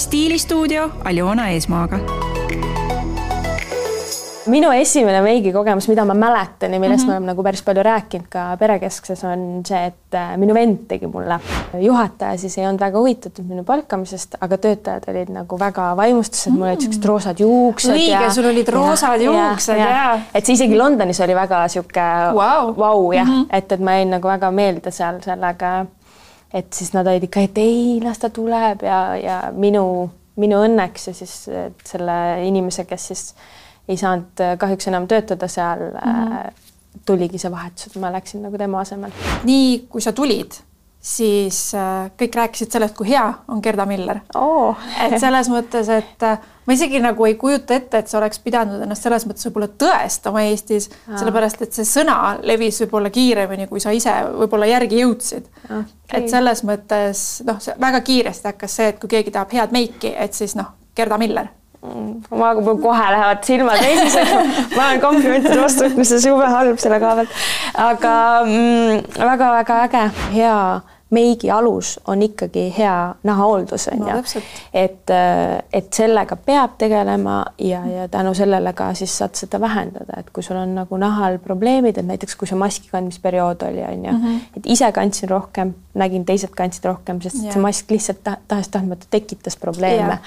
stiilistuudio Aljona Eesmaaga minu esimene meigikogemus, mida ma mäletan ja millest mm -hmm. me oleme nagu päris palju rääkinud ka perekeskses, on see, et äh, minu vend tegi mulle. juhataja siis ei olnud väga huvitatud minu palkamisest, aga töötajad olid nagu väga vaimustused, mul olid siuksed roosad juuksed. õige, sul olid roosad ja, juuksed ja, ja. ja.. et see isegi Londonis oli väga sihuke vau wow, jah mm, -hmm. et, et ma jäin nagu väga meelde seal sellega, et siis nad olid ikka, et ei, las ta tuleb ja, ja minu, minu õnneks ja siis selle inimese, kes siis ei saanud äh, kahjuks enam töötada seal mm, -hmm. tuligi see vahetus, et ma läksin nagu tema asemel. nii, kui sa tulid, siis äh, kõik rääkisid sellest, kui hea on Gerda Miller. Oh. et selles mõttes, et ma isegi nagu ei kujuta ette, et sa oleks pidanud ennast selles mõttes võib-olla tõestama Eestis, sellepärast et see sõna levis võib-olla kiiremini, kui sa ise võib-olla järgi jõudsid. Okay.. et selles mõttes noh, väga kiiresti hakkas see, et kui keegi tahab head meiki, et siis noh, Gerda Miller ma kohe lähevad silmad eesiseks ma olen komplimentide vastu võtmises jube halb selle koha pealt. aga väga-väga mm, äge, hea meigi alus on ikkagi hea nahahooldus on no, ju. et, äh, et sellega peab tegelema ja, ja tänu sellele ka siis saad seda vähendada, et kui sul on nagu nahal probleemid, et näiteks kui see maski kandmisperiood oli, on ju -hmm. et ise kandsin rohkem, nägin, teised kandsid rohkem, sest yeah. see mask lihtsalt ta, tahes-tahtmata tekitas probleeme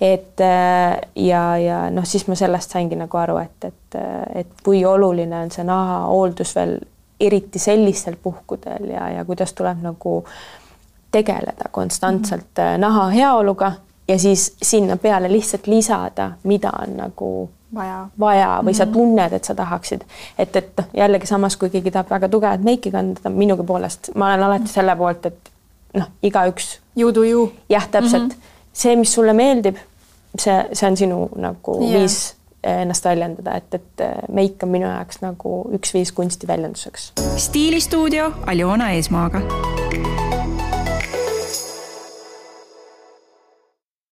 et äh, ja, ja noh, siis ma sellest saingi nagu aru, et, et, et kui oluline on see nahahooldus veel eriti sellistel puhkudel ja, ja kuidas tuleb nagu tegeleda konstantselt mm -hmm. naha heaoluga ja siis sinna peale lihtsalt lisada, mida on nagu vaja, vaja või mm -hmm. sa mhm. tunned, et sa tahaksid, et, et noh, jällegi samas, kui keegi tahab väga tugevat meiki kanda, minugi poolest ma olen alati selle poolt, et noh, igaüks. You do you. jah, täpselt mm. -hmm. see, mis sulle meeldib, see, see on sinu nagu yeah. viis ennast väljendada, et, et meik on minu jaoks nagu üks viis kunsti väljenduseks. stiilistuudio Aljona Eesmaaga